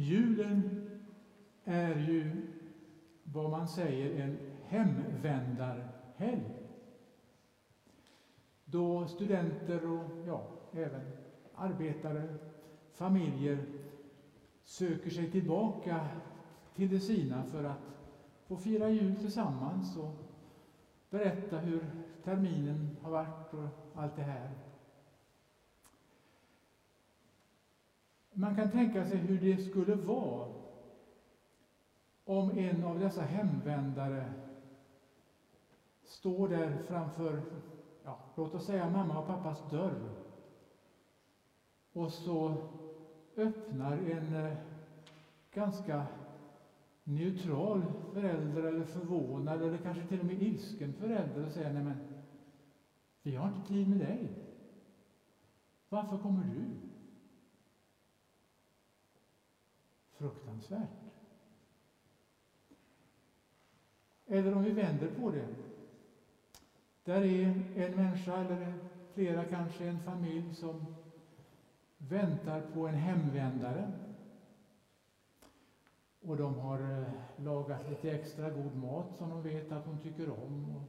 Julen är ju vad man säger en hemvändarhelg. Då studenter och ja, även arbetare, familjer söker sig tillbaka till det sina för att få fira jul tillsammans och berätta hur terminen har varit och allt det här. Man kan tänka sig hur det skulle vara om en av dessa hemvändare står där framför, ja, låt oss säga mamma och pappas dörr och så öppnar en eh, ganska neutral förälder eller förvånad eller kanske till och med ilsken förälder och säger nej men vi har inte tid med dig. Varför kommer du? Fruktansvärt. Eller om vi vänder på det. Där är en människa, eller flera kanske, en familj som väntar på en hemvändare. Och de har eh, lagat lite extra god mat som de vet att hon tycker om. Och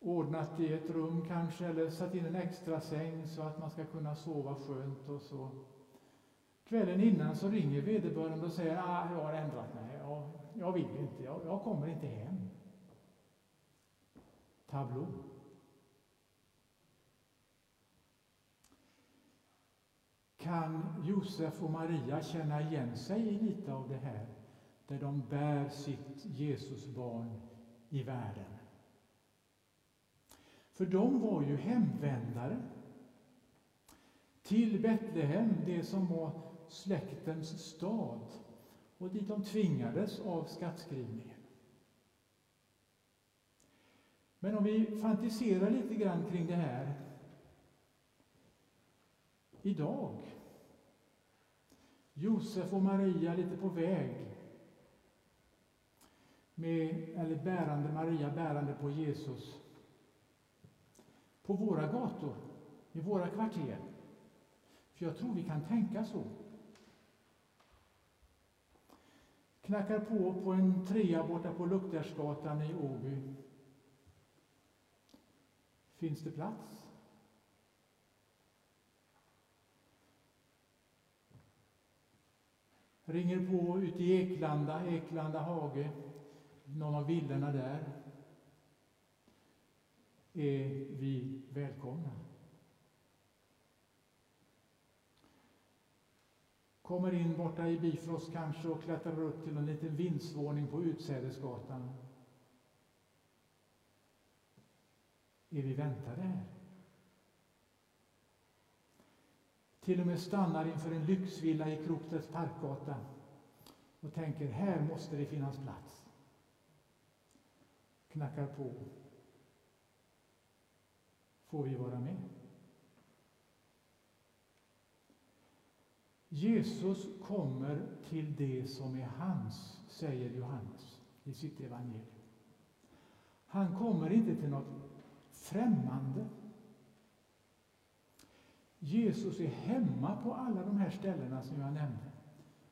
ordnat i ett rum kanske, eller satt in en extra säng så att man ska kunna sova skönt och så. Kvällen innan så ringer vederbörande och säger ah, jag har ändrat mig, jag, jag vill inte, jag, jag kommer inte hem. Tablå. Kan Josef och Maria känna igen sig i lite av det här, där de bär sitt Jesusbarn i världen? För de var ju hemvändare till Betlehem, det som var släktens stad, och dit de tvingades av skattskrivningen. Men om vi fantiserar lite grann kring det här idag. Josef och Maria lite på väg med, eller bärande Maria bärande på Jesus på våra gator, i våra kvarter. För jag tror vi kan tänka så. Knackar på på en trea borta på Luktärsgatan i Åby. Finns det plats? Ringer på ute i Eklanda, Eklanda hage, någon av villorna där. Är vi välkomna? Kommer in borta i Bifrost kanske och klättrar upp till en liten vindsvåning på Utsädesgatan. Är vi väntade här? Till och med stannar inför en lyxvilla i Kroktets parkgata och tänker, här måste det finnas plats. Knackar på. Får vi vara med? Jesus kommer till det som är hans, säger Johannes i sitt evangelium. Han kommer inte till något främmande. Jesus är hemma på alla de här ställena som jag nämnde.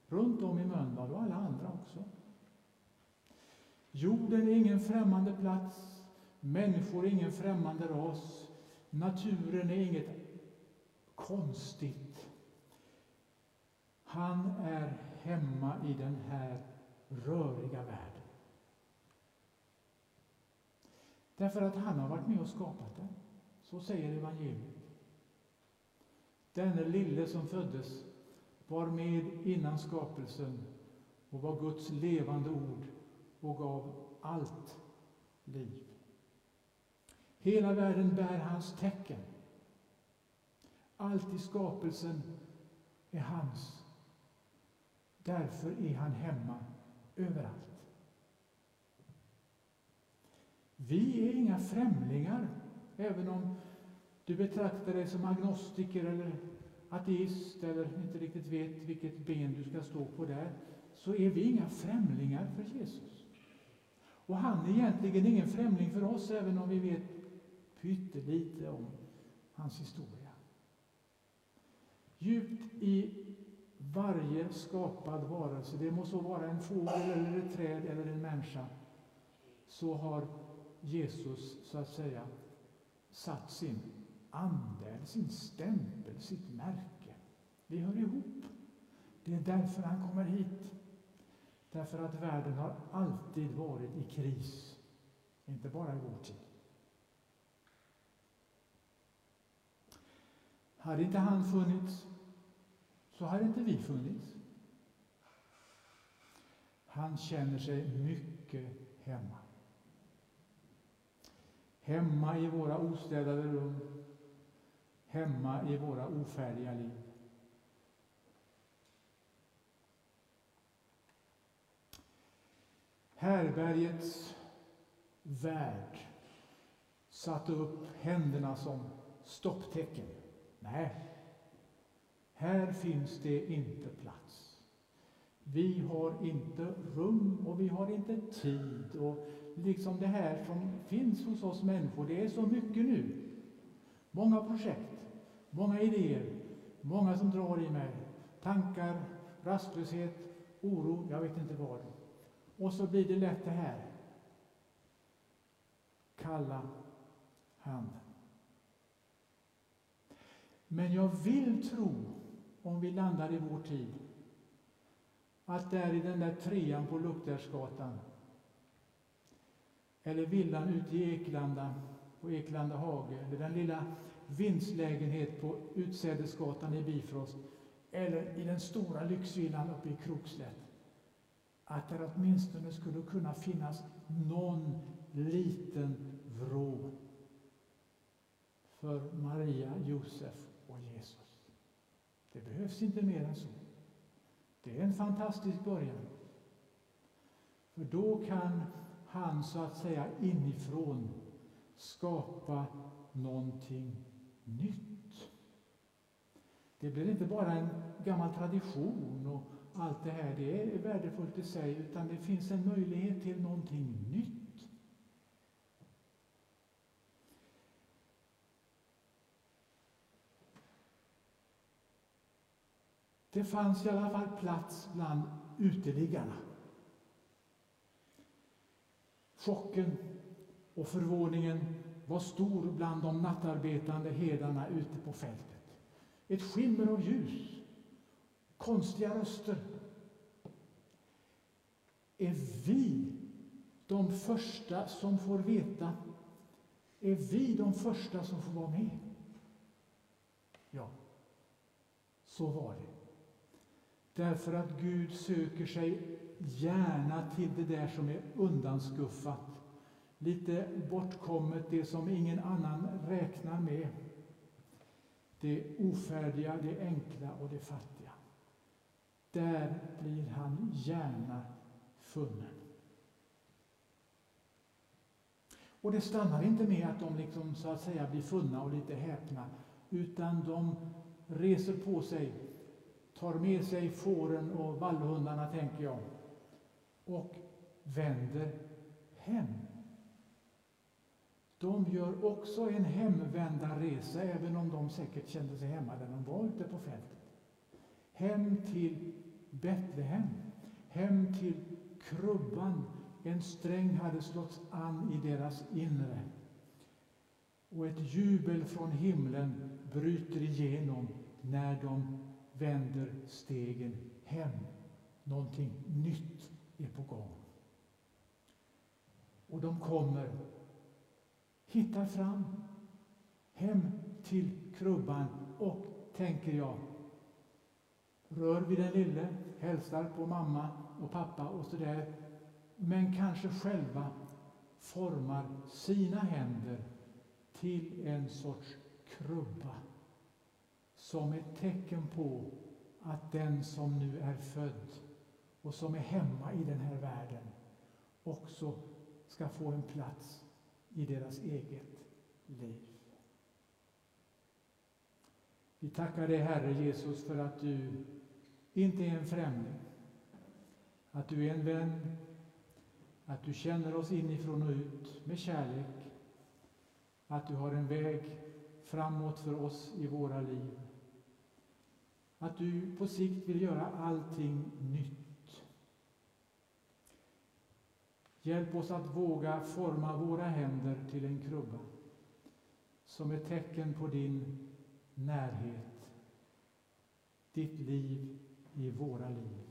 Runt om i Mölndal och alla andra också. Jorden är ingen främmande plats. Människor är ingen främmande ras. Naturen är inget konstigt. Han är hemma i den här röriga världen. Därför att han har varit med och skapat den. Så säger evangeliet. Denne lille som föddes var med innan skapelsen och var Guds levande ord och gav allt liv. Hela världen bär hans tecken. Allt i skapelsen är hans. Därför är han hemma överallt. Vi är inga främlingar, även om du betraktar dig som agnostiker eller ateist eller inte riktigt vet vilket ben du ska stå på där, så är vi inga främlingar för Jesus. Och han är egentligen ingen främling för oss, även om vi vet pyttelite om hans historia. Djupt i varje skapad varelse, det må så vara en fågel eller ett träd eller en människa, så har Jesus så att säga satt sin ande, sin stämpel, sitt märke. Vi hör ihop. Det är därför han kommer hit. Därför att världen har alltid varit i kris, inte bara i vår tid. Hade inte han funnits, så hade inte vi funnits. Han känner sig mycket hemma. Hemma i våra ostädade rum, hemma i våra ofärdiga liv. Härbergets värld satte upp händerna som stopptecken. Nej, här finns det inte plats. Vi har inte rum och vi har inte tid. Och liksom det här som finns hos oss människor, det är så mycket nu. Många projekt, många idéer, många som drar i mig. Tankar, rastlöshet, oro, jag vet inte vad. Och så blir det lätt det här. Kalla handen. Men jag vill tro, om vi landar i vår tid, att det är i den där trean på Luktärsgatan, eller villan ute i Eklanda, på Eklanda hage, eller den lilla vindslägenhet på Utsädesgatan i Bifrost, eller i den stora lyxvillan uppe i Krokslätt, att det åtminstone skulle kunna finnas någon liten vrå för Maria, Josef och Jesus. Det behövs inte mer än så. Det är en fantastisk början. För då kan han så att säga inifrån skapa någonting nytt. Det blir inte bara en gammal tradition och allt det här, det är värdefullt i sig, utan det finns en möjlighet till någonting nytt. Det fanns i alla fall plats bland uteliggarna. Chocken och förvåningen var stor bland de nattarbetande herdarna ute på fältet. Ett skimmer av ljus, konstiga röster. Är vi de första som får veta? Är vi de första som får vara med? Ja, så var det. Därför att Gud söker sig gärna till det där som är undanskuffat, lite bortkommet, det som ingen annan räknar med. Det ofärdiga, det enkla och det fattiga. Där blir han gärna funnen. Och det stannar inte med att de liksom, så att säga blir funna och lite häpna, utan de reser på sig tar med sig fåren och vallhundarna, tänker jag, och vänder hem. De gör också en hemvändarresa, även om de säkert kände sig hemma där de var ute på fältet. Hem till Betlehem, hem till krubban. En sträng hade slått an i deras inre. Och ett jubel från himlen bryter igenom när de vänder stegen hem. Någonting nytt är på gång. Och de kommer, hittar fram, hem till krubban och, tänker jag, rör vid den lille, hälsar på mamma och pappa och så där, men kanske själva formar sina händer till en sorts krubba som ett tecken på att den som nu är född och som är hemma i den här världen också ska få en plats i deras eget liv. Vi tackar dig, Herre Jesus, för att du inte är en främling, att du är en vän, att du känner oss inifrån och ut med kärlek, att du har en väg framåt för oss i våra liv att du på sikt vill göra allting nytt. Hjälp oss att våga forma våra händer till en krubba som ett tecken på din närhet, ditt liv i våra liv.